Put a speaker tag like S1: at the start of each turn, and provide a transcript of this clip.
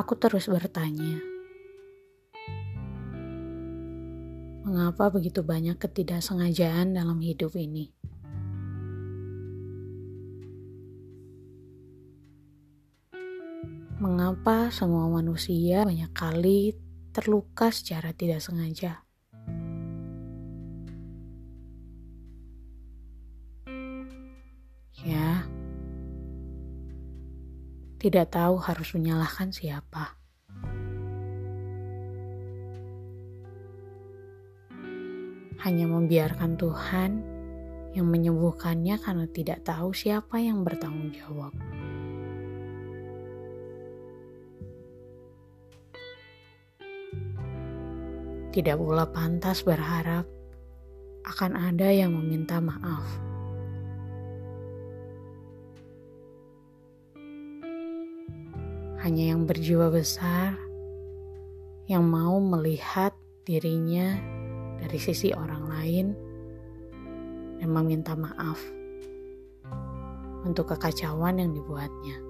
S1: Aku terus bertanya, mengapa begitu banyak ketidaksengajaan dalam hidup ini? Mengapa semua manusia banyak kali terluka secara tidak sengaja? Tidak tahu harus menyalahkan siapa. Hanya membiarkan Tuhan yang menyembuhkannya karena tidak tahu siapa yang bertanggung jawab. Tidak pula pantas berharap akan ada yang meminta maaf. Hanya yang berjiwa besar yang mau melihat dirinya dari sisi orang lain dan meminta maaf untuk kekacauan yang dibuatnya.